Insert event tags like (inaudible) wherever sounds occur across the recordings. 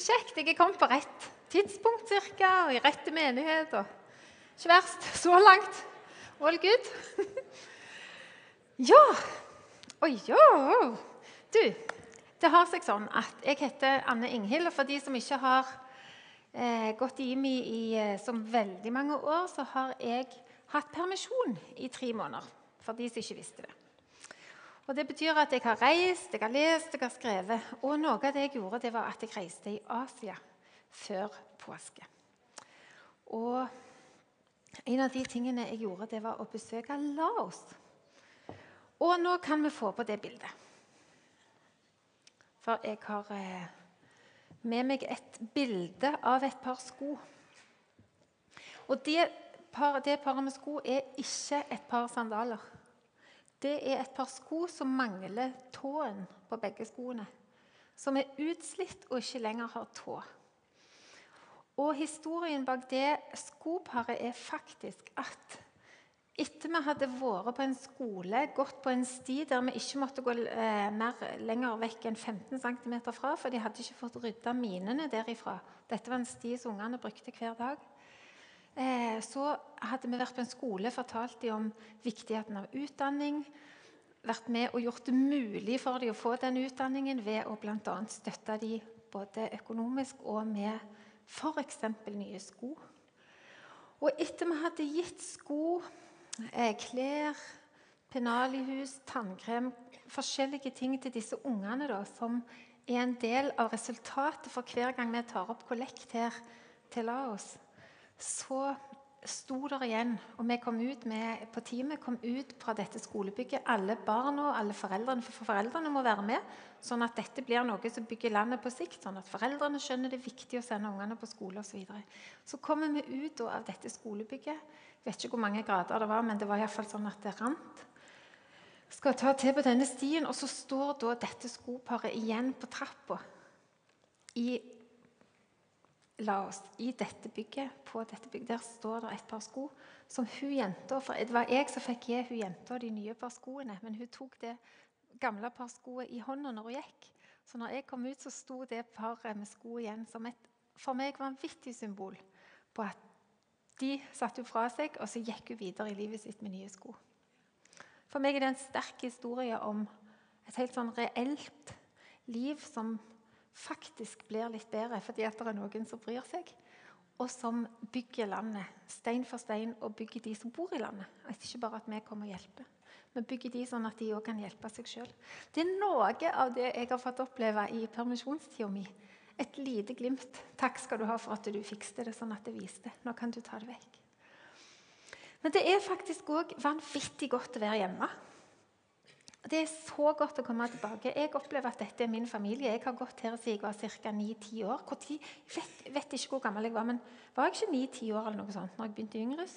Kjekt. Jeg er kommet på rett tidspunkt cirka, og i rette menighet. og Ikke verst så langt. All good. ja. Oi, jo. Du, det har seg sånn at jeg heter Anne Inghild. Og for de som ikke har eh, gått i IMI i eh, som veldig mange år, så har jeg hatt permisjon i tre måneder. For de som ikke visste det. Og Det betyr at jeg har reist, jeg har lest, jeg har skrevet. Og noe av det jeg gjorde, det var at jeg reiste i Asia før påske. Og en av de tingene jeg gjorde, det var å besøke Laos. Og nå kan vi få på det bildet. For jeg har eh, med meg et bilde av et par sko. Og det, par, med sko er ikke et par sandaler det er et par sko som mangler tåen på begge skoene. Som er utslitt og ikke lenger har tå. Og Historien bak det skoparet er faktisk at etter vi hadde vært på en skole, gått på en sti der vi ikke måtte gå eh, mer lenger vekk enn 15 cm fra, for de hadde ikke fått rydda minene derifra. Dette var en sti som ungene brukte hver dag. Eh, så hadde vi vært på en skole, fortalt dem om viktigheten av utdanning. Vært med og gjort det mulig for dem å få den utdanningen ved å bl.a. støtte dem både økonomisk og med f.eks. nye sko. Og etter vi hadde gitt sko, eh, klær, pennalihus, tannkrem, forskjellige ting til disse ungene da, som er en del av resultatet for hver gang vi tar opp kollekt her til Laos, så sto der igjen, og vi kom ut med, på teamet kom ut fra dette skolebygget. Alle barna og alle foreldrene, for foreldrene må være med, sånn at dette blir noe som bygger landet på sikt. Sånn at foreldrene skjønner det er viktig å sende ungene på skole osv. Så, videre. så kommer vi ut av dette skolebygget. Jeg vet ikke hvor mange grader det var, men det var iallfall sånn at det rant. Skal ta til på denne stien, og så står da dette skoparet igjen på trappa i la oss i dette bygget, på dette bygget, Der står det et par sko som hun jenta for Det var jeg som fikk gi hun jenta de nye par skoene, men hun tok det gamle par skoet i hånda når hun gikk. Så når jeg kom ut, så sto det paret med sko igjen som et for meg vanvittig symbol på at de satte hun fra seg, og så gikk hun videre i livet sitt med nye sko. For meg er det en sterk historie om et helt sånn reelt liv som faktisk blir litt bedre fordi at det er noen som bryr seg, og som bygger landet stein for stein og bygger de som bor i landet. Ikke bare at vi kommer og hjelper, men bygger de sånn at de òg kan hjelpe seg sjøl. Det er noe av det jeg har fått oppleve i permisjonstida mi. Et lite glimt. Takk skal du ha for at du fikste det sånn at det viste. Nå kan du ta det vekk. Men det er faktisk òg vanvittig godt å være hjemme. Det er så godt å komme tilbake. Jeg opplever at dette er min familie. Jeg har gått her siden jeg var ca. 9-10 år. Jeg vet, vet, ikke hvor gammel jeg var, men var jeg ikke 9-10 år eller noe sånt når jeg begynte i Yngres?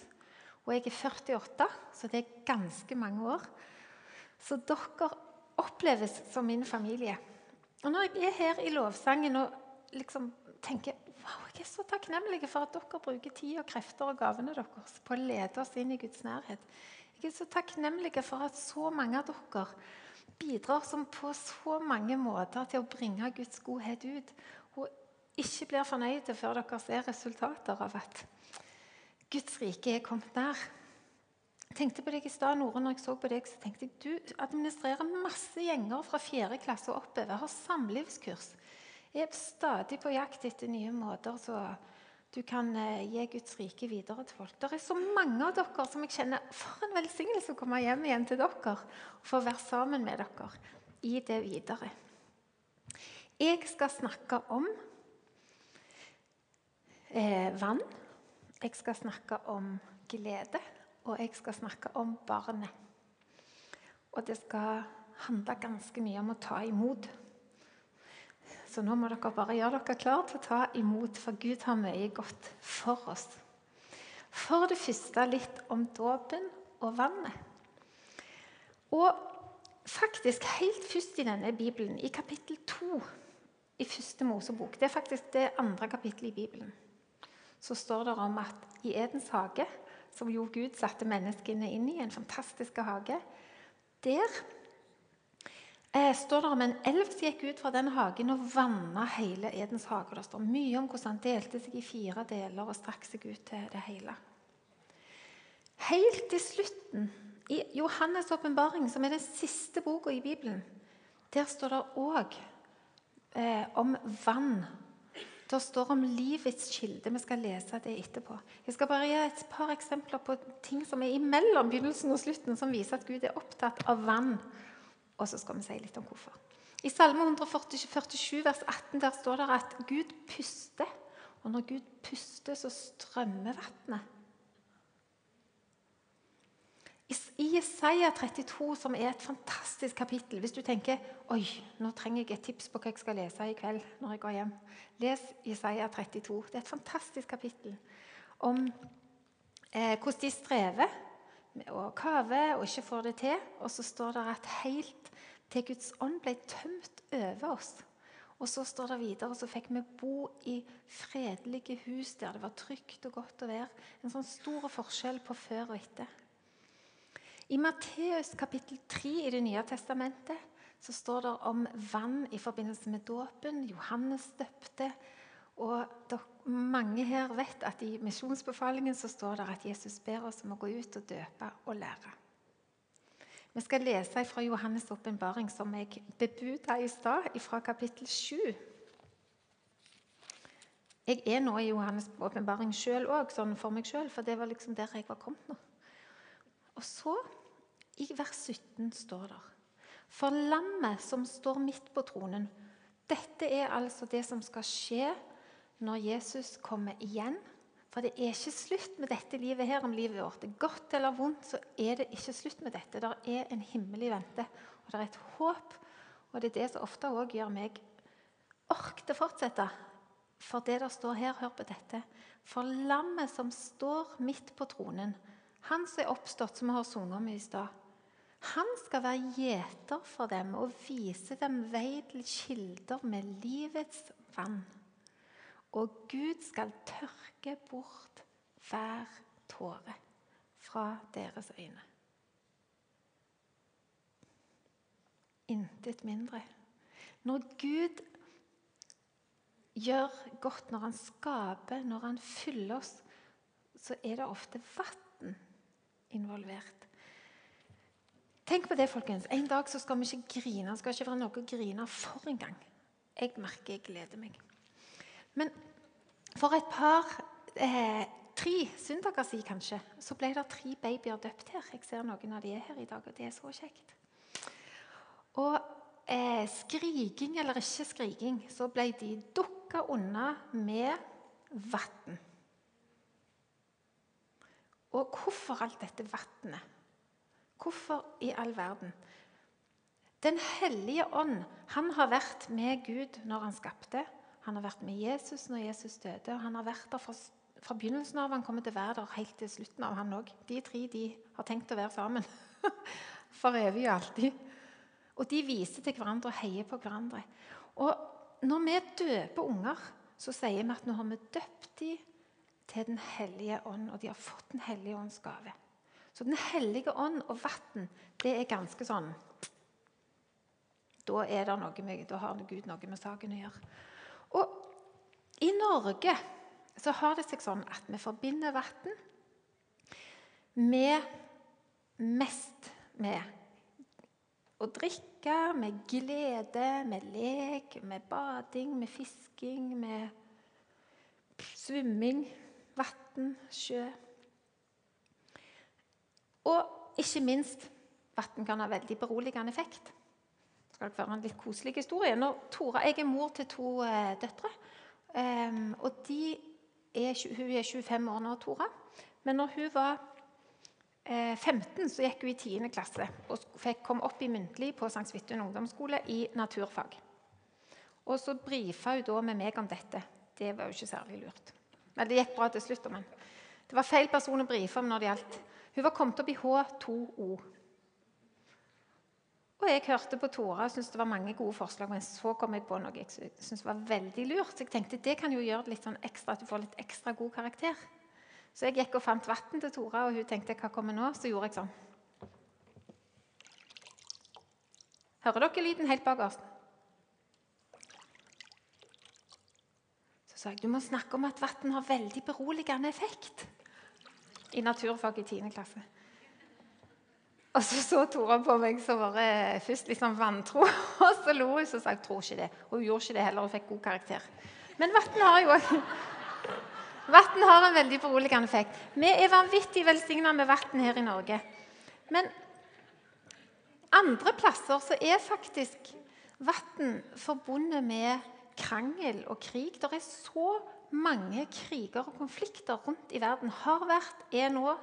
Og jeg er 48, så det er ganske mange år. Så dere oppleves som min familie. Og når jeg er her i lovsangen og liksom tenker wow, jeg er så takknemlig for at dere bruker tid og krefter og gavene deres på å lede oss inn i Guds nærhet. Jeg er så takknemlig for at så mange av dere bidrar som på så mange måter til å bringe Guds godhet ut. Og ikke blir fornøyde før dere ser resultater av at Guds rike er kommet nær. Jeg tenkte på deg i stad, Nore, når jeg så på deg, så tenkte jeg du administrerer masse gjenger fra 4. klasse og oppover. Har samlivskurs. Jeg er stadig på jakt etter nye måter. så du kan eh, gi Guds rike videre til folk. Det er så mange av dere som jeg kjenner For en velsignelse å komme hjem igjen til dere og få være sammen med dere i det videre. Jeg skal snakke om eh, vann. Jeg skal snakke om glede. Og jeg skal snakke om barnet. Og det skal handle ganske mye om å ta imot. Så nå må dere bare gjøre dere klare til å ta imot, for Gud har mye godt for oss. For det første litt om dåpen og vannet. Og faktisk helt først i denne Bibelen, i kapittel 2 i første Mosebok Det er faktisk det andre kapittelet i Bibelen. Så står det om at i Edens hage, som jo Gud satte menneskene inn i, en fantastisk hage Der står det om en elv som gikk ut fra den hagen og vanna hele Edens hage. Det står mye om hvordan han delte seg i fire deler og strakk seg ut til det hele. Helt til slutten, i Johannes' åpenbaring, som er den siste boka i Bibelen, der står det òg eh, om vann. Det står om livets kilde. Vi skal lese det etterpå. Jeg skal bare gi et par eksempler på ting som er imellom begynnelsen og slutten, som viser at Gud er opptatt av vann. Og så skal vi si litt om hvorfor. I Salme 147, vers 18 der står det at Gud puster. Og når Gud puster, så strømmer vannet. I Jesaja 32, som er et fantastisk kapittel Hvis du tenker oi, nå trenger jeg et tips på hva jeg skal lese i kveld, når jeg går hjem, les Jesaja 32. Det er et fantastisk kapittel om eh, hvordan de strever med kaver kave og ikke får det til. Og så står det at helt til Guds ånd ble tømt over oss. Og så står det videre, så fikk vi bo i fredelige hus der det var trygt og godt å være. En sånn stor forskjell på før og etter. I Matteus kapittel 3 i Det nye testamentet så står det om vann i forbindelse med dåpen. Johannes døpte. Og mange her vet at i misjonsbefalingen så står det at Jesus ber oss om å gå ut og døpe og lære. Vi skal lese fra Johannes' åpenbaring, som jeg bebuda i stad, fra kapittel 7. Jeg er nå i Johannes' åpenbaring sjøl òg, sånn for meg sjøl, for det var liksom der jeg var kommet nå. Og så, i vers 17, står det For lammet som står midt på tronen Dette er altså det som skal skje når Jesus kommer igjen. For det er ikke slutt med dette livet her om livet vårt. Det er godt eller vondt, så er det ikke slutt med dette. Det er en himmel i vente, og det er et håp. Og det er det som ofte òg gjør meg ork til å fortsette. For det der står her, hør på dette. For lammet som står midt på tronen, han som er oppstått, som vi har sunget om i stad, han skal være gjeter for dem og vise dem vei til kilder med livets vann. Og Gud skal tørke bort hver tåre fra deres øyne. Intet mindre. Når Gud gjør godt, når han skaper, når han fyller oss, så er det ofte vann involvert. Tenk på det, folkens. En dag skal vi ikke grine. Det skal ikke være noe å grine for engang. Jeg merker jeg gleder meg. Men for et par eh, Tre søndager siden kanskje, så ble det tre babyer døpt her. Jeg ser noen av de er her i dag, og det er så kjekt. Og eh, skriking eller ikke skriking, så ble de dukka unna med vann. Og hvorfor alt dette vannet? Hvorfor i all verden? Den hellige ånd han har vært med Gud når han skapte. Han har vært med Jesus når Jesus døde, og han har vært der fra, fra begynnelsen av. Han kommer til å være der helt til slutten av, han òg. De tre de har tenkt å være sammen (laughs) for evig og alltid. Og de viser til hverandre og heier på hverandre. Og når vi døper unger, så sier vi at nå har vi døpt dem til Den hellige ånd, og de har fått Den hellige ånds gave. Så Den hellige ånd og vann, det er ganske sånn Da er det noe med, da har Gud noe med saken å gjøre. Og i Norge så har det seg sånn at vi forbinder vann med mest med å drikke, med glede, med lek, med bading, med fisking, med svømming vann, sjø. Og ikke minst vann kan ha veldig beroligende effekt. Skal være en litt koselig historie. Når Tora, Jeg er mor til to eh, døtre. Um, og er, Hun er 25 år nå, Tora. Men når hun var eh, 15, så gikk hun i 10. klasse og komme opp i muntlig på St. Svithun ungdomsskole i naturfag. Og så brifa hun da med meg om dette. Det var jo ikke særlig lurt. Men det gikk bra til slutt. Men det var feil person å brife om når det gjaldt. Hun var kommet opp i H2O. Og jeg hørte på Tora og syntes det var mange gode forslag. Men så kom jeg på noe jeg syntes var veldig lurt. Så jeg tenkte det kan jo gjøre det litt sånn ekstra, at du får litt ekstra god karakter. Så jeg gikk og fant vann til Tora, og hun tenkte 'hva kommer nå?' Så gjorde jeg sånn. Hører dere lyden helt bak oss? Så sa jeg du må snakke om at vann har veldig beroligende effekt. I naturfag i 10. klasse. Og så så Tora på meg som bare først liksom vantro, (laughs) og så lo hun og sa jeg tror ikke det. Og hun gjorde ikke det heller og fikk god karakter. Men vann har jo (laughs) Vann har en veldig beroligende effekt. Vi er vanvittig velsigna med vann her i Norge. Men andre plasser så er faktisk vann forbundet med krangel og krig. Det er så mange kriger og konflikter rundt i verden. Har vært, er nå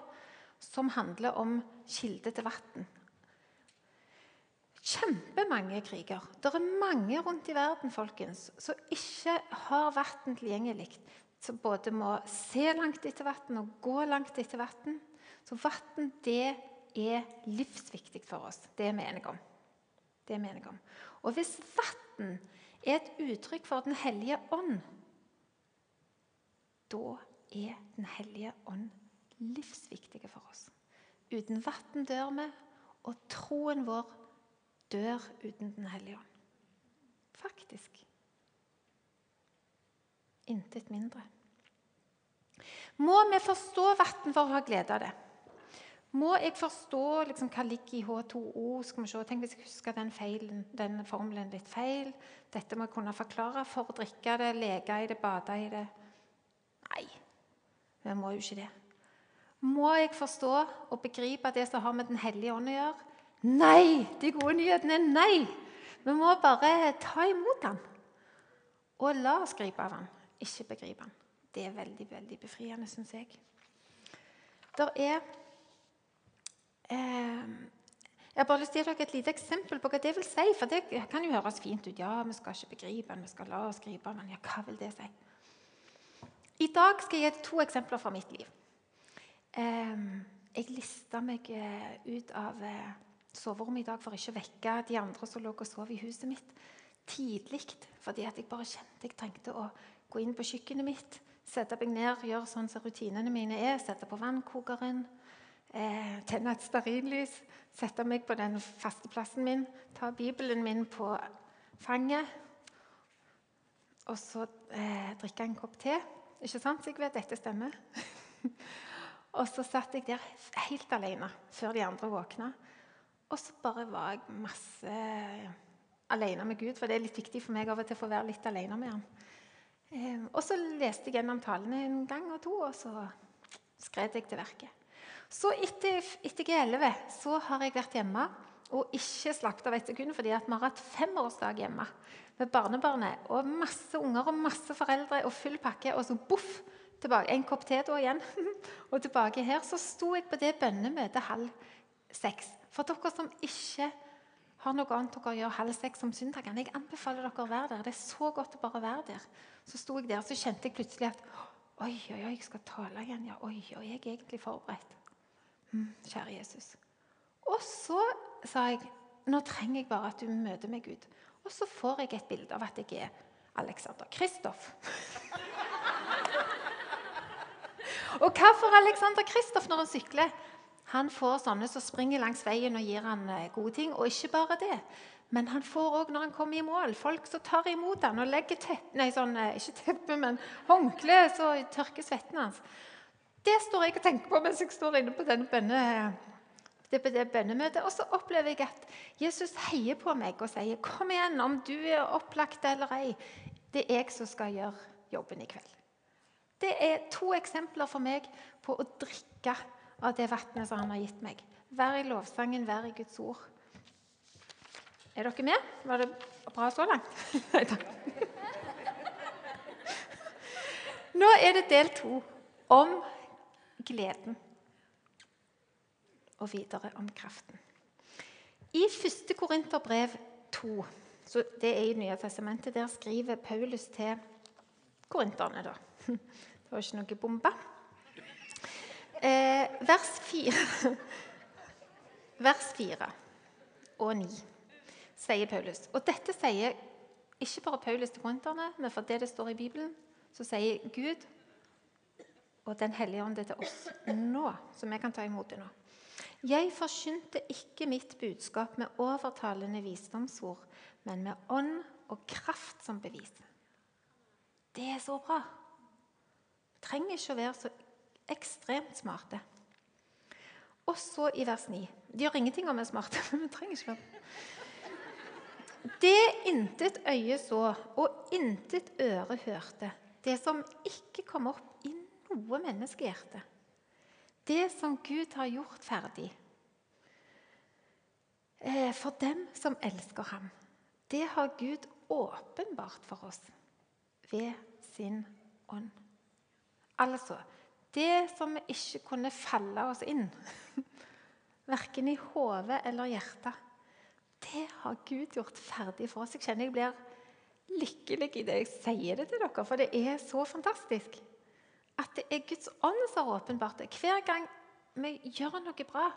som handler om kilde til vann. Kjempemange kriger. Det er mange rundt i verden folkens, som ikke har vann tilgjengelig. Som både må se langt etter vann og gå langt etter vann. Så vann er livsviktig for oss. Det er vi enige om. Det er vi enige om. Og hvis vann er et uttrykk for Den hellige ånd, da er Den hellige ånd livsviktige for oss. Uten vann dør vi, og troen vår dør uten Den hellige ånd. Faktisk. Intet mindre. Må vi forstå vann for å ha glede av det? Må jeg forstå liksom, hva ligger i H2O? Skal vi se. Tenk hvis jeg husker den, feilen, den formelen litt feil. Dette må jeg kunne forklare for å drikke det, leke i det, bade i det. Nei, vi må jo ikke det. Må jeg forstå og begripe det som har med Den hellige ånd å gjøre? Nei! De gode nyhetene er nei. Vi må bare ta imot den. Og la oss gripe av den, ikke begripe den. Det er veldig, veldig befriende, syns jeg. Der er eh, Jeg har bare lyst til å gi dere et lite eksempel på hva det vil si. For det kan jo høres fint ut. Ja, vi skal ikke begripe den, vi skal la oss gripe den. Ja, hva vil det si? I dag skal jeg gi to eksempler fra mitt liv. Jeg lista meg eh, ut av eh, soverommet i dag for ikke å vekke de andre som lå og sov i huset mitt tidlig. Fordi jeg bare kjente jeg trengte å gå inn på kjøkkenet mitt, sette meg ned, gjøre sånn som rutinene mine er, sette på vannkokeren, eh, tenne et stearinlys, sette meg på den faste plassen min, ta Bibelen min på fanget og så eh, drikke en kopp te. Ikke sant, Sigve? Dette stemmer. (laughs) Og så satt jeg der helt alene før de andre våkna. Og så bare var jeg masse alene med Gud, for det er litt viktig for meg av og til å få være litt alene med ham. Eh, og så leste jeg gjennom talene en gang og to, og så skred jeg til verket. Så etter, etter G11 så har jeg vært hjemme og ikke slappet av et sekund fordi vi har hatt femårsdag hjemme med barnebarnet. Og masse unger og masse foreldre og full pakke. Og så boff! Tilbake, en kopp te da igjen. (laughs) og tilbake her så sto jeg på det bønnemøtet halv seks. For dere som ikke har noe annet dere gjør halv seks om søndagene, jeg anbefaler dere å være der. Det er så godt å bare være der. Så sto jeg der, så kjente jeg plutselig at Oi, oi, oi, jeg skal tale igjen. ja, Oi, oi, jeg er egentlig forberedt. Mm, kjære Jesus. Og så sa jeg nå trenger jeg bare at du møter meg, Gud. Og så får jeg et bilde av at jeg er Alexander Kristoff. (laughs) Og hva får Alexander Kristoff når han sykler? Han får sånne som springer langs veien og gir han eh, gode ting. Og ikke bare det, men han får òg når han kommer i mål, folk som tar imot han og legger tepp, nei, sånn, eh, ikke teppe, men håndkle så tørker svetten hans. Det står jeg og tenker på mens jeg står inne på denne bønne, det, det bønnemøtet. Og så opplever jeg at Jesus heier på meg og sier, 'Kom igjen, om du er opplagt eller ei. Det er jeg som skal gjøre jobben i kveld.' Det er to eksempler for meg på å drikke av det vannet som han har gitt meg. Vær i lovsangen, vær i Guds ord. Er dere med? Var det bra så langt? (laughs) Nei takk. Nå er det del to om gleden. Og videre om kraften. I 1. Korinterbrev 2, så det er i Nye testamentet, der skriver Paulus til korinterne. da. Det var ikke noe bombe. Eh, vers 4 (laughs) Vers 4 og 9 sier Paulus. Og dette sier ikke bare Paulus til korinterne, men for det det står i Bibelen, så sier Gud og Den hellige ånd det til oss nå, så vi kan ta imot det nå. Jeg forkynte ikke mitt budskap med overtalende visdomsord, men med ånd og kraft som bevis. Det er så bra. Trenger ikke å være så ekstremt smarte. Og så i vers 9. Det gjør ingenting om vi er smarte, (laughs) men vi trenger ikke være Det intet øye så, og intet øre hørte, det som ikke kom opp i noe menneskehjerte, det som Gud har gjort ferdig eh, for dem som elsker ham, det har Gud åpenbart for oss ved sin ånd. Altså det som vi ikke kunne falle oss inn, (laughs) verken i hodet eller hjertet, det har Gud gjort ferdig for oss. Jeg kjenner jeg blir lykkelig i det jeg sier det til dere, for det er så fantastisk. At det er Guds ånd som har åpenbart det. Hver gang vi gjør noe bra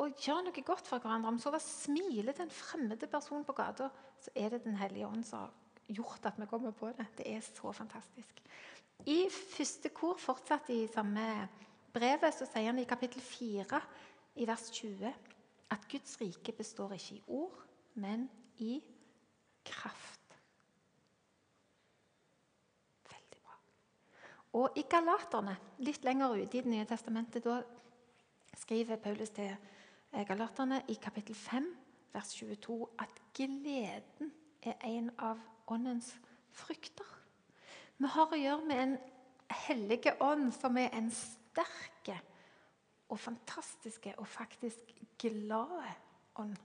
og gjør noe godt for hverandre, om så å smiler til en fremmede person på gata, så er det Den hellige ånd som har gjort at vi kommer på det. Det er så fantastisk. I første kor, fortsatt i samme brevet, så sier han i kapittel 4, i vers 20, at Guds rike består ikke i ord, men i kraft. Veldig bra. Og i Galaterne, litt lenger ute i Det nye testamentet, da skriver Paulus til eh, Galaterne i kapittel 5, vers 22, at gleden er en av åndens frukter. Vi har å gjøre med en hellige ånd som er en sterke og fantastiske og faktisk glad ånd.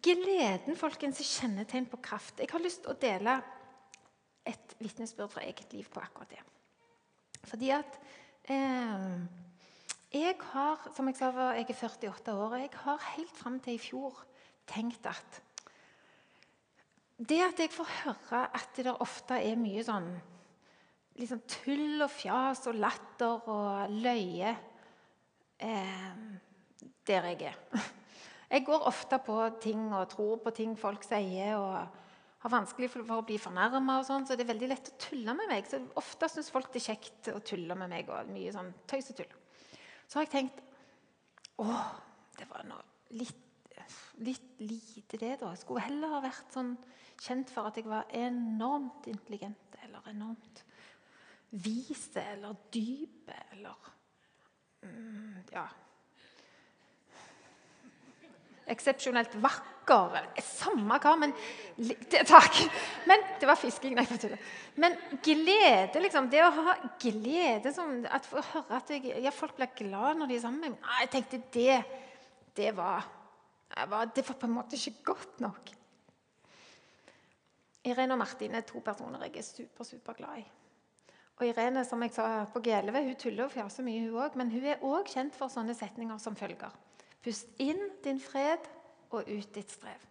Gleden folkens, er kjennetegn på kraft. Jeg har lyst til å dele et vitnesbyrd fra eget liv på akkurat det. Fordi at eh, Jeg har, som jeg sa, jeg er 48 år, og jeg har helt fram til i fjor tenkt at det at jeg får høre at det ofte er mye sånn liksom tull og fjas og latter og løye eh, der jeg er. (laughs) Jeg går ofte på ting og tror på ting folk sier. og har vanskelig for, å bli fornærma, sånn, så det er veldig lett å tulle med meg. Så Ofte syns folk det er kjekt å tulle med meg. og mye sånn tøysetull. Så har jeg tenkt å, det var noe litt litt lite, det. da. Jeg skulle heller ha vært sånn kjent for at jeg var enormt intelligent eller enormt vise eller dype eller mm, Ja. Eksepsjonelt vakker. Samme hva, men det, Takk. Men det var fisking. Nei, for Men glede, liksom. Det å ha glede som, at å høre at jeg, ja, folk blir glad når de er sammen med meg Jeg tenkte det, det var var, det var på en måte ikke godt nok. Irene og Martin er to personer jeg er super, super glad i. Og Irene som jeg sa på G11, hun tuller og fjaser mye, hun òg. Men hun er òg kjent for sånne setninger som følger. Pust inn din fred og ut ditt strev.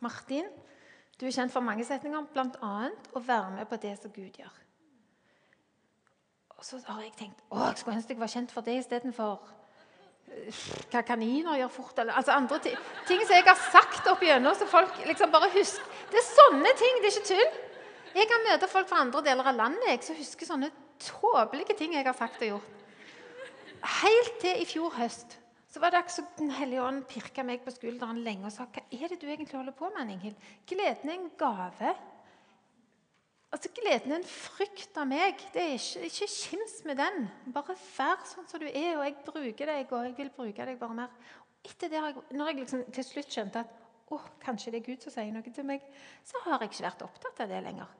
Martin, du er kjent for mange setninger, bl.a. å være med på det som Gud gjør. Og så har jeg tenkt å, jeg skulle ønske jeg var kjent for det istedenfor hva kaniner gjør fort, eller altså andre ting, ting som jeg har sagt opp igjennom, så folk liksom bare husker. Det er sånne ting, det er ikke tull. Jeg kan møte folk fra andre deler av landet jeg, som husker sånne tåpelige ting jeg har sagt og gjort. Helt til i fjor høst så var det som Den hellige ånd pirka meg på skulderen lenge og sa hva er det du egentlig holder på med, Inghild? Gleden er en gave. Altså, Gleden din frykter meg. Det er ikke, ikke kims med den. Bare vær sånn som du er, og jeg bruker deg, og jeg vil bruke deg bare mer. Etter det når jeg liksom til slutt skjønte at å, kanskje det er Gud som sier noe til meg, så har jeg ikke vært opptatt av det lenger.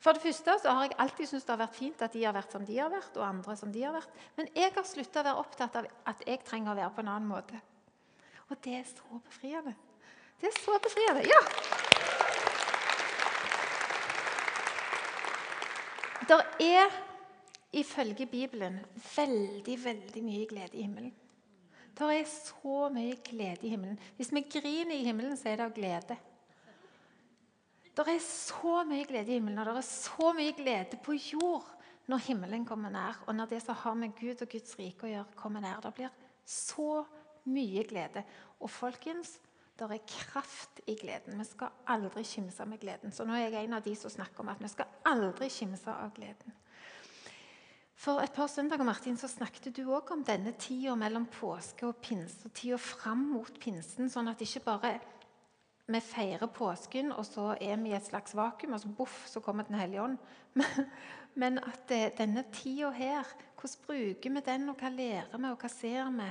For det første så har jeg alltid syntes det har vært fint at de har vært som de har vært, og andre som de har vært. Men jeg har slutta å være opptatt av at jeg trenger å være på en annen måte. Og det er så befriende. Det er så befriende. Ja! Det er ifølge Bibelen veldig, veldig mye glede i himmelen. Det er så mye glede i himmelen. Hvis vi griner i himmelen, så er det av glede. Det er så mye glede i himmelen, og det er så mye glede på jord når himmelen kommer nær, og når det som har med Gud og Guds rike å gjøre, kommer nær. Det blir så mye glede. Og folkens, det er kraft i gleden. Vi skal aldri kimse med gleden. Så nå er jeg en av de som snakker om at vi skal aldri kimse av gleden. For et par søndager Martin, så snakket du òg om denne tida mellom påske og pinse, og tida fram mot pinsen, sånn at ikke bare vi feirer påsken, og så er vi i et slags vakuum, og så boff, så kommer Den hellige ånd. (laughs) Men at eh, denne tida her, hvordan bruker vi den, og hva lærer vi, og hva ser vi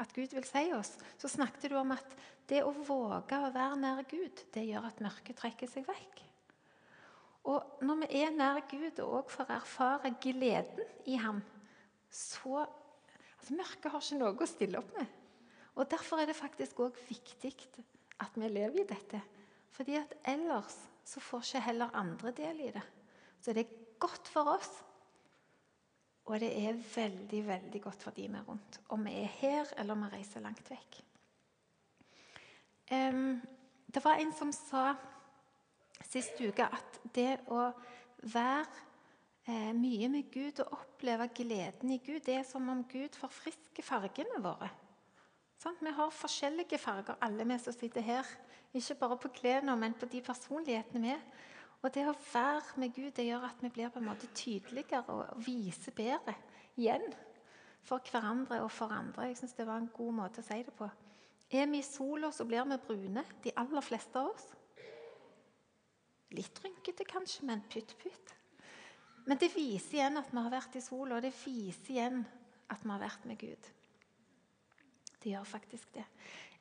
at Gud vil si oss? Så snakket du om at det å våge å være nær Gud, det gjør at mørket trekker seg vekk. Og når vi er nær Gud og òg får erfare gleden i ham, så altså Mørket har ikke noe å stille opp med. Og Derfor er det faktisk òg viktig at vi lever i dette. Fordi at ellers så får ikke heller andre del i det. Så det er godt for oss, og det er veldig, veldig godt for de vi er rundt. Om vi er her, eller om vi reiser langt vekk. Um, det var en som sa sist uke at det å være eh, mye med Gud og oppleve gleden i Gud, det er som om Gud forfrisker fargene våre. Sånn? Vi har forskjellige farger, alle vi som sitter her. Ikke bare på klærne, men på de personlighetene vi er. Og det å være med Gud det gjør at vi blir på en måte tydeligere og viser bedre igjen for hverandre og for andre. Jeg synes Det var en god måte å si det på. Er vi i sola, så blir vi brune, de aller fleste av oss. Litt rynkete kanskje, men pytt-pytt. Men det viser igjen at vi har vært i sola, og det viser igjen at vi har vært med Gud. Det gjør faktisk det.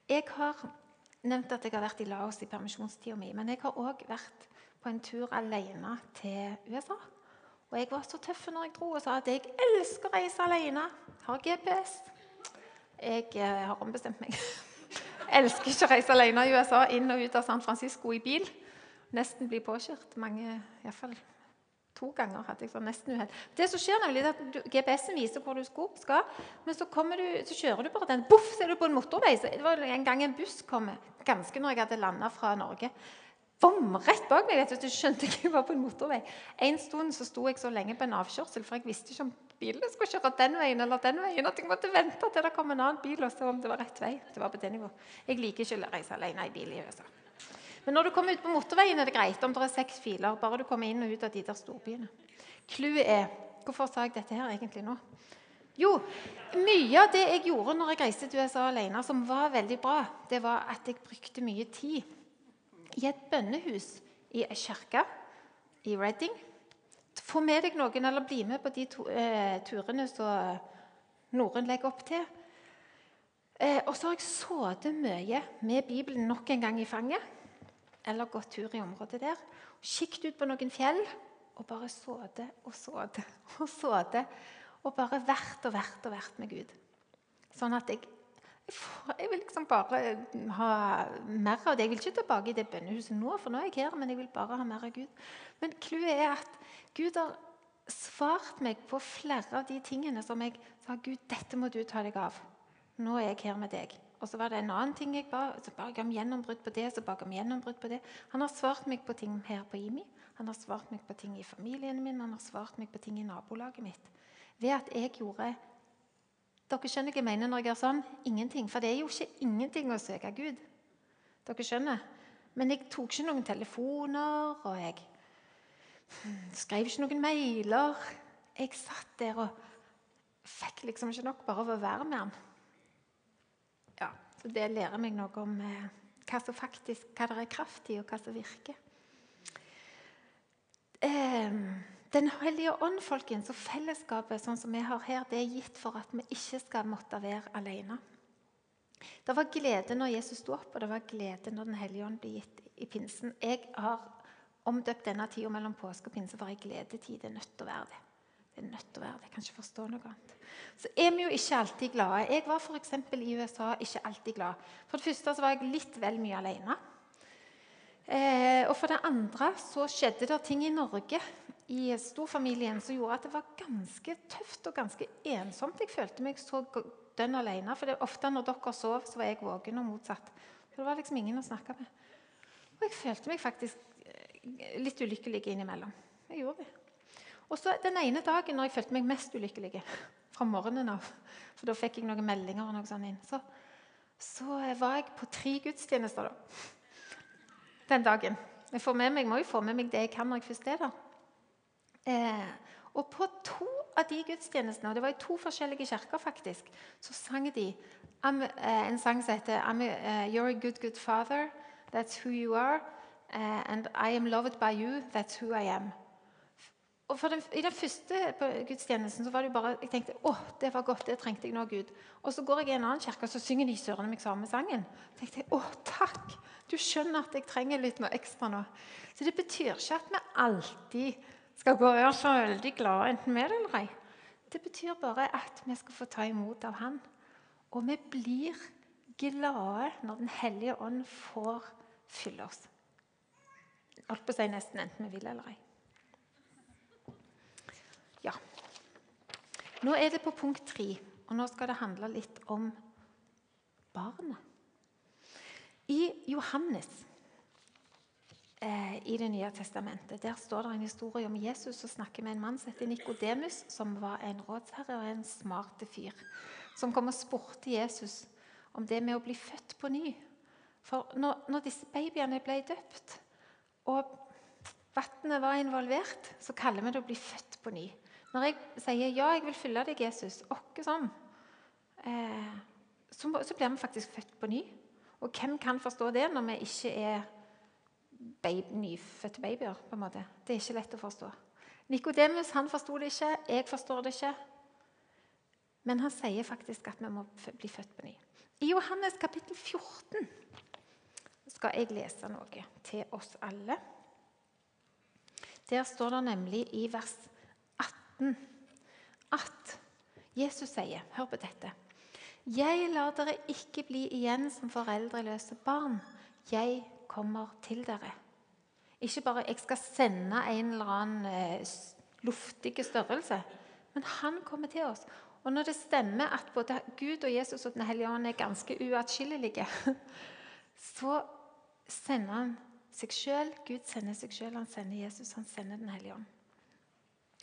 Jeg har nevnt at jeg har vært i Laos i permisjonstida mi, men jeg har òg vært på en tur alene til USA. Og jeg var så tøff når jeg dro og sa at jeg elsker å reise alene. Har GPS. Jeg eh, har ombestemt meg. (laughs) elsker ikke å reise alene i USA, inn og ut av San Francisco i bil nesten bli påkjørt. Mange, iallfall to ganger hadde jeg sånn nesten uhell. Det som skjer nemlig er at GPS-en viser hvor du skal, men så, du, så, kjører du bare den. Boff, så er du på en motorvei. Så det var en gang en buss kom ganske når jeg hadde landa fra Norge. Bom, rett bak meg. vet du, Du skjønte ikke jeg var på en motorvei. En stund så sto jeg så lenge på en avkjørsel, for jeg visste ikke om bilene skulle kjøre den veien eller den veien. At jeg måtte vente til det kom en annen bil og se om det var rett vei. Det var på det nivå. Jeg liker ikke å reise alene i bil i USA. Men når du kommer ut på motorveien, er det greit om det er seks filer. bare du kommer inn og ut av de der storbyene. Clouet er Hvorfor sa jeg dette her egentlig nå? Jo, mye av det jeg gjorde når jeg reiste til USA alene, som var veldig bra, det var at jeg brukte mye tid i et bønnehus i ei kirke i Reading. Få med deg noen, eller bli med på de to, eh, turene som Norun legger opp til. Eh, og så har jeg sittet mye med Bibelen nok en gang i fanget eller gått tur i området der. Kikket ut på noen fjell og bare sittet og sittet og sittet. Og bare vært og vært og vært med Gud. Sånn at jeg, jeg vil liksom bare ha mer av det. Jeg vil ikke tilbake i det bønnehuset nå, for nå er jeg her, men jeg vil bare ha mer av Gud. Men clouet er at Gud har svart meg på flere av de tingene som jeg sa Gud, dette må du ta deg av. Nå er jeg her med deg. Og så var det en annen ting jeg ba. Så ba jeg om gjennombrudd på det. så ba jeg om gjennombrudd på det. Han har svart meg på ting her på IMI. Han har svart meg på ting i familien min, han har svart meg på ting i nabolaget mitt. Ved at jeg gjorde Dere skjønner hva jeg mener når jeg gjør sånn? Ingenting. For det er jo ikke ingenting å søke Gud. Dere skjønner? Men jeg tok ikke noen telefoner, og jeg skrev ikke noen mailer. Jeg satt der og fikk liksom ikke nok bare av å være med han. Så det lærer meg noe om eh, hva som faktisk, hva det er kraft i, og hva som virker. Eh, den hellige ånd folkens, og fellesskapet sånn som vi har her, det er gitt for at vi ikke skal måtte være alene. Det var glede når Jesus sto opp, og det var glede når Den hellige ånd ble gitt i pinsen. Jeg har omdøpt denne tida mellom påske og pinse for ei gledetid. Det er nødt til å være det. Det er nødt til å være det. Jeg kan ikke forstå noe annet. Så er vi jo ikke alltid glade. Jeg var f.eks. i USA ikke alltid glad. For det første så var jeg litt vel mye alene. Eh, og for det andre så skjedde det ting i Norge i storfamilien som gjorde at det var ganske tøft og ganske ensomt. Jeg følte meg så dønn alene. For det ofte når dere sov, så var jeg våken, og motsatt. For det var liksom ingen å snakke med. Og jeg følte meg faktisk eh, litt ulykkelig innimellom. Jeg gjorde det. Og så Den ene dagen når jeg følte meg mest ulykkelig, fra morgenen av, for da fikk jeg noen meldinger og noe sånt inn, så, så var jeg på tre gudstjenester da. den dagen. Jeg, meg, må jo få med meg det jeg kan når jeg først er der. Eh, Og på to av de gudstjenestene, og det var i to forskjellige kirker, faktisk, så sang de en sang som heter You're a good, good father. That's who you are. And I am loved by you. That's who I am. Og den, I den første gudstjenesten så var det jo bare, jeg tenkte å, det var godt, det trengte jeg nå, Gud. Og Så går jeg i en annen kirke og så synger de søren meg samme sangen. Så tenkte jeg, å, takk, Du skjønner at jeg trenger litt mer ekstra nå. Så Det betyr ikke at vi alltid skal gå og være så veldig glade, enten det eller ei. Det betyr bare at vi skal få ta imot av Han. Og vi blir glade når Den hellige ånd får fylle oss. Holdt på si nesten enten vi vil eller ei. Ja. Nå er det på punkt tre, og nå skal det handle litt om barnet. I Johannes i Det nye testamentet der står det en historie om Jesus som snakker med en mann som heter Nikodemus, som var en rådsherre og en smart fyr, som kom og spurte Jesus om det med å bli født på ny. For når, når disse babyene ble døpt, og vannet var involvert, så kaller vi det å bli født på ny. Når jeg sier 'ja, jeg vil følge deg, Jesus', åkke sånn, eh, så, så, blir vi faktisk født på ny. Og hvem kan forstå det når vi ikke er baby, nyfødte babyer? på en måte? Det er ikke lett å forstå. Nikodemus forsto det ikke, jeg forstår det ikke. Men han sier faktisk at vi må bli født på ny. I Johannes kapittel 14 skal jeg lese noe til oss alle. Der står det nemlig i vers 18 at Jesus sier Hør på dette. Jeg lar dere ikke bli igjen som foreldreløse barn. Jeg kommer til dere. Ikke bare jeg skal sende en eller annen eh, luftig størrelse, men han kommer til oss. Og når det stemmer at både Gud og Jesus og Den hellige ånd er ganske uatskillelige, (laughs) så sender han seg sjøl. Gud sender seg sjøl, han sender Jesus, han sender Den hellige ånd.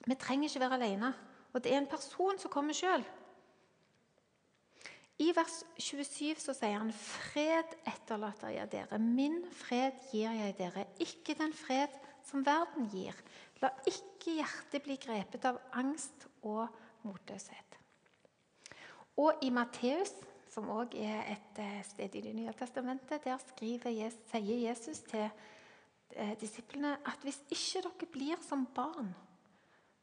Vi trenger ikke være alene. Og det er en person som kommer sjøl. I vers 27 så sier han, 'Fred etterlater jeg dere. Min fred gir jeg dere. Ikke den fred som verden gir.' La ikke hjertet bli grepet av angst og motløshet. Og i Matteus, som òg er et eh, sted i Det nye testamentet, der skriver, sier Jesus til eh, disiplene at hvis ikke dere blir som barn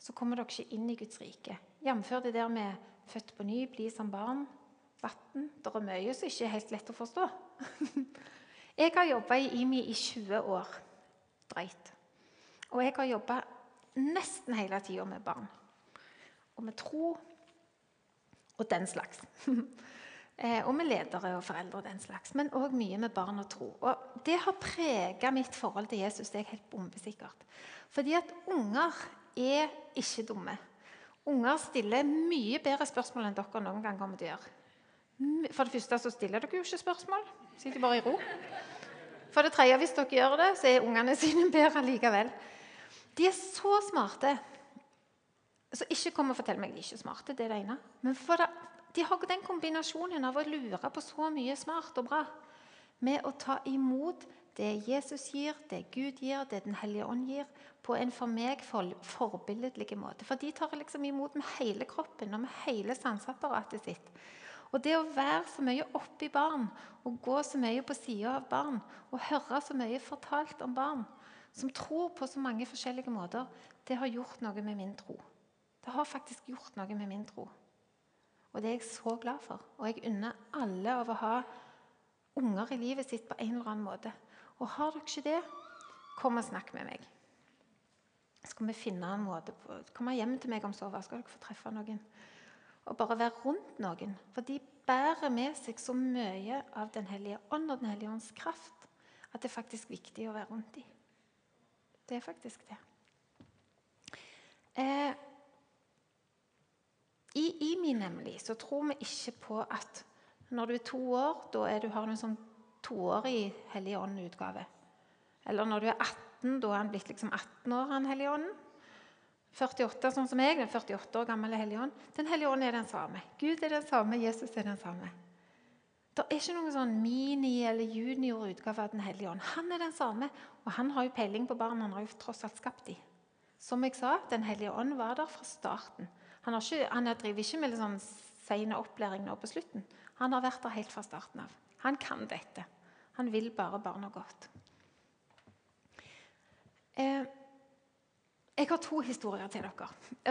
så kommer dere ikke inn i Guds rike. Jf. det der med født på ny, bli som barn, vann. Det er mye som ikke er helt lett å forstå. (laughs) Jeg har jobba i IMI i 20 år. Dreit. Og jeg har jobba nesten hele tida med barn. Og med tro og den slags. (laughs) Eh, og med ledere og foreldre og den slags. Men òg mye med barn og tro. Og Det har prega mitt forhold til Jesus. Det er helt bombesikkert. Fordi at unger er ikke dumme. Unger stiller mye bedre spørsmål enn dere noen gang kommer til å gjøre. For det første så stiller dere jo ikke spørsmål. Sitter bare i ro. For det tredje, hvis dere gjør det, så er ungene (laughs) sine bedre likevel. De er så smarte. Så ikke kom og fortell meg de er ikke smarte. det er det ene. Men det, de har den kombinasjonen av å lure på så mye smart og bra med å ta imot det Jesus gir, det Gud gir, det Den hellige ånd gir, på en for meg for, forbilledlig måte. For de tar liksom imot med hele kroppen og med hele sanseapparatet sitt. Og det å være så mye oppi barn og gå så mye på sida av barn og høre så mye fortalt om barn som tror på så mange forskjellige måter, det har gjort noe med min tro. Det har faktisk gjort noe med min tro. Og det er jeg så glad for. Og jeg unner alle av å ha unger i livet sitt på en eller annen måte. Og har dere ikke det, kom og snakk med meg. Skal vi finne en måte på Kom hjem til meg om så skal dere få treffe noen. Og bare være rundt noen. For de bærer med seg så mye av Den hellige ånd og Den hellige ånds kraft at det er faktisk viktig å være rundt dem. Det er faktisk det. Eh, I IMI nemlig så tror vi ikke på at når du er to år, da er du, har du en sånn toårig Hellige ånd-utgave. Eller når du er 18, da er han blitt liksom 18 år, han Hellige Ånden. 48, sånn som jeg, den 48 år gamle Hellige Ånd. Den Hellige Ånd er den samme. Gud er den samme, Jesus er den samme. Det er ikke noen sånn mini- eller junior-utgave av Den hellige ånd. Han er den samme, og han har jo peiling på barn. Han har jo tross alt skapt dem. Som jeg sa, Den hellige ånd var der fra starten. Han, har ikke, han driver ikke med sånn sen opplæring nå på slutten. Han har vært der helt fra starten av. Han kan dette. Han vil bare barna godt. Eh, jeg har to historier til dere.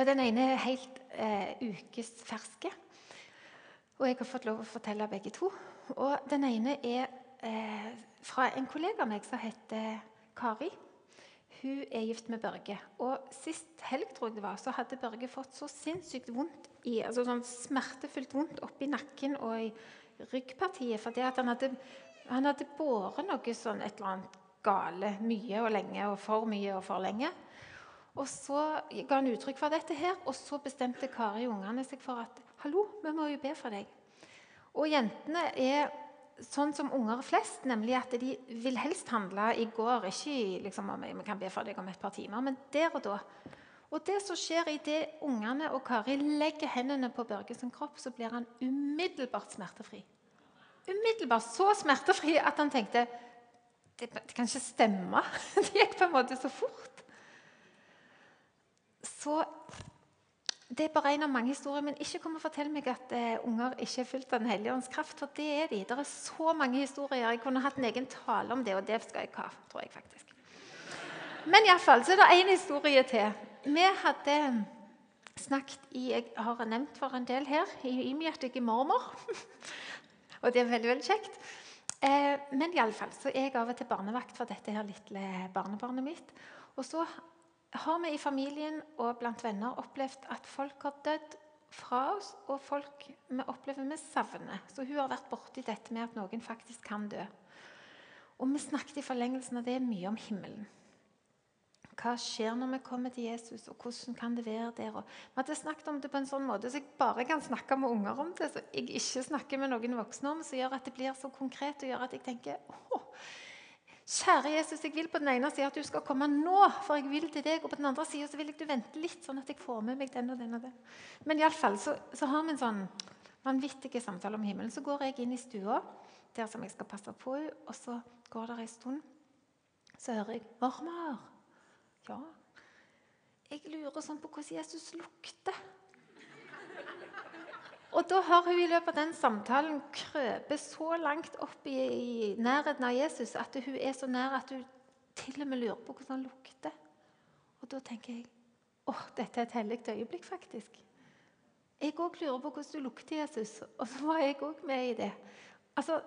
Den ene er helt eh, ukesferske. Og jeg har fått lov å fortelle begge to. Og Den ene er eh, fra en kollega av meg som heter Kari. Hun er gift med Børge. Og Sist helg tror jeg det var, så hadde Børge fått så sinnssykt vondt i, altså sånn smertefullt vondt oppi nakken og i ryggpartiet fordi at han hadde, han hadde båret noe sånn et eller annet gale mye og lenge og for mye og for lenge. Og Så ga han uttrykk for dette, her, og så bestemte Kari og ungene seg for at hallo, vi må jo be for deg. Og jentene er sånn som unger flest, nemlig at de vil helst handle i går. Ikke liksom, om vi kan be for deg om et par timer, men der og da. Og det som skjer idet ungene og Kari legger hendene på Børge sin kropp, så blir han umiddelbart smertefri. Umiddelbart så smertefri at han tenkte det, det kan ikke stemme. (laughs) Det gikk på en måte så fort. Så det er bare en av mange historier, men ikke kom og fortell meg at eh, unger ikke er fulgt av Den hellige ånds kraft, for det er de. Det er så mange historier. Jeg kunne hatt en egen tale om det, og det skal jeg ha, tror jeg faktisk. Men iallfall så er det én historie til. Vi hadde snakket i Jeg har nevnt for en del her i Ymi at jeg er mormor. (laughs) og det er veldig, veldig kjekt. Eh, men iallfall så er jeg av og til barnevakt for dette her lille barnebarnet mitt. Og så har vi i familien og blant venner opplevd at folk har dødd fra oss, og folk vi opplever vi savner. Så hun har vært borti dette med at noen faktisk kan dø. Og vi snakket i forlengelsen av det mye om himmelen. Hva skjer når vi kommer til Jesus, og hvordan kan det være der? Og vi hadde snakket om det på en sånn måte så jeg bare kan snakke med unger om det, så jeg ikke snakker med noen voksne om, som gjør at det blir så konkret og gjør at jeg tenker åh, Kjære Jesus, jeg vil på den ene sida at du skal komme nå, for jeg vil til deg. Og på den andre sida vil jeg du vente litt, sånn at jeg får med meg den og den. og den. Men iallfall så, så har vi en sånn vanvittig samtale om himmelen. Så går jeg inn i stua, der som jeg skal passe på henne, og så går det ei stund. Så hører jeg 'Mormor'. Ja. Jeg lurer sånn på hvordan Jesus lukter. Og da har hun i løpet av den samtalen krøpet så langt opp i, i, nærheten av Jesus at hun er så nær at hun til og med lurer på hvordan han lukter. Og da tenker jeg åh, dette er et hellig øyeblikk, faktisk. Jeg òg lurer på hvordan du lukter, Jesus. Og så var jeg òg med i det. Altså,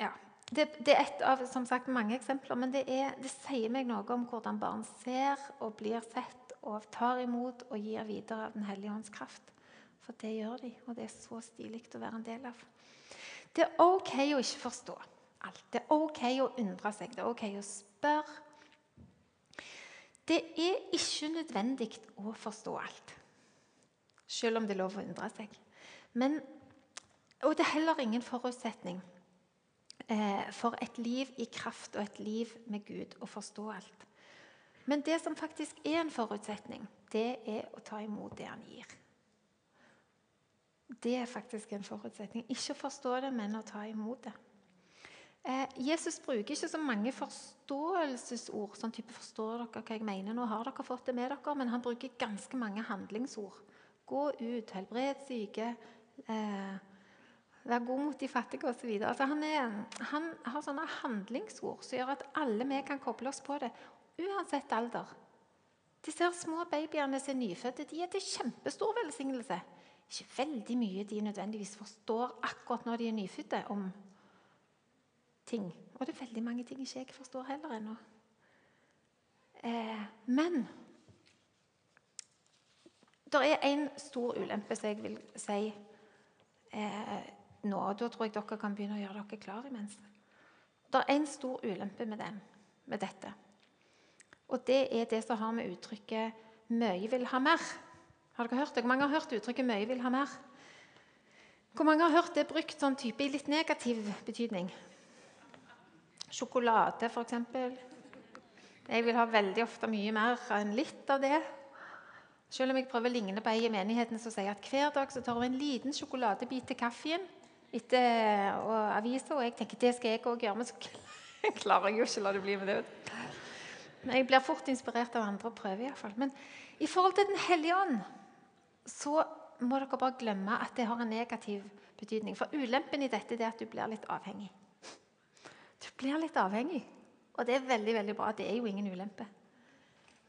ja, det, det, er et av som sagt, mange eksempler, men det, er, det sier meg noe om hvordan barn ser og blir sett og tar imot og gir videre av Den hellige ånds kraft. For det gjør de, og det er så stilig å være en del av. Det er OK å ikke forstå alt. Det er OK å undre seg. Det er OK å spørre. Det er ikke nødvendig å forstå alt, selv om det er lov å undre seg. Men, og det er heller ingen forutsetning eh, for et liv i kraft og et liv med Gud å forstå alt. Men det som faktisk er en forutsetning, det er å ta imot det han gir. Det er faktisk en forutsetning. Ikke å forstå det, men å ta imot det. Eh, Jesus bruker ikke så mange forståelsesord. sånn type 'Forstår dere hva jeg mener? Nå har dere fått det med dere.' Men han bruker ganske mange handlingsord. Gå ut, helbred syke, eh, vær god mot de fattige osv. Altså han, han har sånne handlingsord som gjør at alle vi kan koble oss på det, uansett alder. Disse små babyene som er nyfødte, de er til kjempestor velsignelse ikke veldig mye de nødvendigvis forstår akkurat når de er nyfødte, om ting. Og det er veldig mange ting ikke jeg forstår heller ennå. Eh, men det er en stor ulempe som jeg vil si eh, nå. Da tror jeg dere kan begynne å gjøre dere klar imens. Det er en stor ulempe med, den, med dette. Og det er det som har med uttrykket 'mye vil ha mer' har dere hørt det? Hvor mange har hørt uttrykket 'mye vil ha mer'? Hvor mange har hørt det brukt sånn type i litt negativ betydning? Sjokolade, f.eks. Jeg vil ha veldig ofte mye mer enn litt av det. Selv om jeg prøver å ligne på ei i menigheten som sier at hver dag så tar hun en liten sjokoladebit til kaffen etter avisa, og jeg tenker det skal jeg òg gjøre, men så (laughs) klarer jeg jo ikke å la det bli med det. Men jeg blir fort inspirert av andre og prøver iallfall. Men i forhold til Den hellige ånd så må dere bare glemme at det har en negativ betydning. For ulempen i dette er at du blir litt avhengig. Du blir litt avhengig, og det er veldig veldig bra. Det er jo ingen ulempe.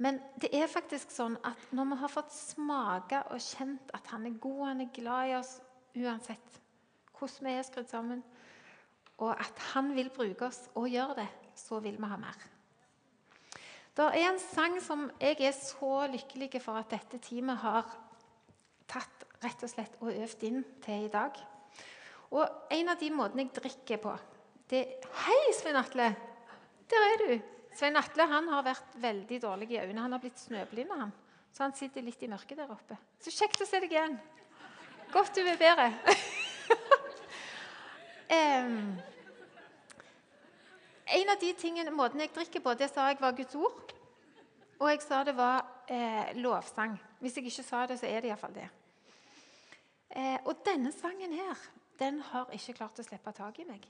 Men det er faktisk sånn at når vi har fått smake og kjent at han er god, han er glad i oss uansett hvordan vi er skrudd sammen, og at han vil bruke oss og gjøre det, så vil vi ha mer. Det er en sang som jeg er så lykkelig for at dette teamet har tatt rett og slett og øvd inn til i dag. Og En av de måtene jeg drikker på det Hei, Svein Atle! Der er du. Svein Atle han har vært veldig dårlig i øynene. Han har blitt snøblind. Han. Så han sitter litt i mørket der oppe. Så kjekt å se deg igjen. Godt du er bedre. (laughs) um, en av de tingene, måtene jeg drikker på, det sa jeg var Guds ord. Og jeg sa det var eh, lovsang. Hvis jeg ikke sa det, så er det iallfall det. Eh, og denne sangen her, den har ikke klart å slippe tak i meg.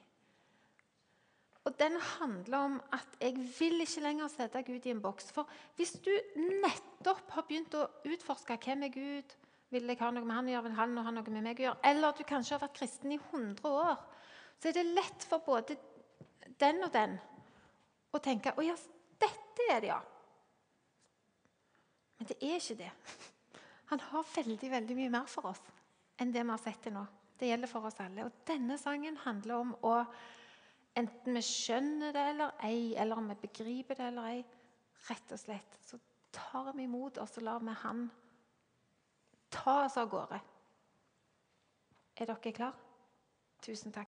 Og den handler om at jeg vil ikke lenger sette Gud i en boks. For hvis du nettopp har begynt å utforske hvem er Gud, vil jeg ha noe med han å gjøre, vil han ha noe med meg å gjøre, eller at du kanskje har vært kristen i 100 år, så er det lett for både den og den å tenke å ja, dette er det, ja. Men det er ikke det. Han har veldig veldig mye mer for oss enn det vi har sett til nå. Det gjelder for oss alle. Og denne sangen handler om å Enten vi skjønner det eller ei, eller om vi begriper det eller ei. Rett og slett så tar vi imot, og så lar vi Han ta oss av gårde. Er dere klare? Tusen takk.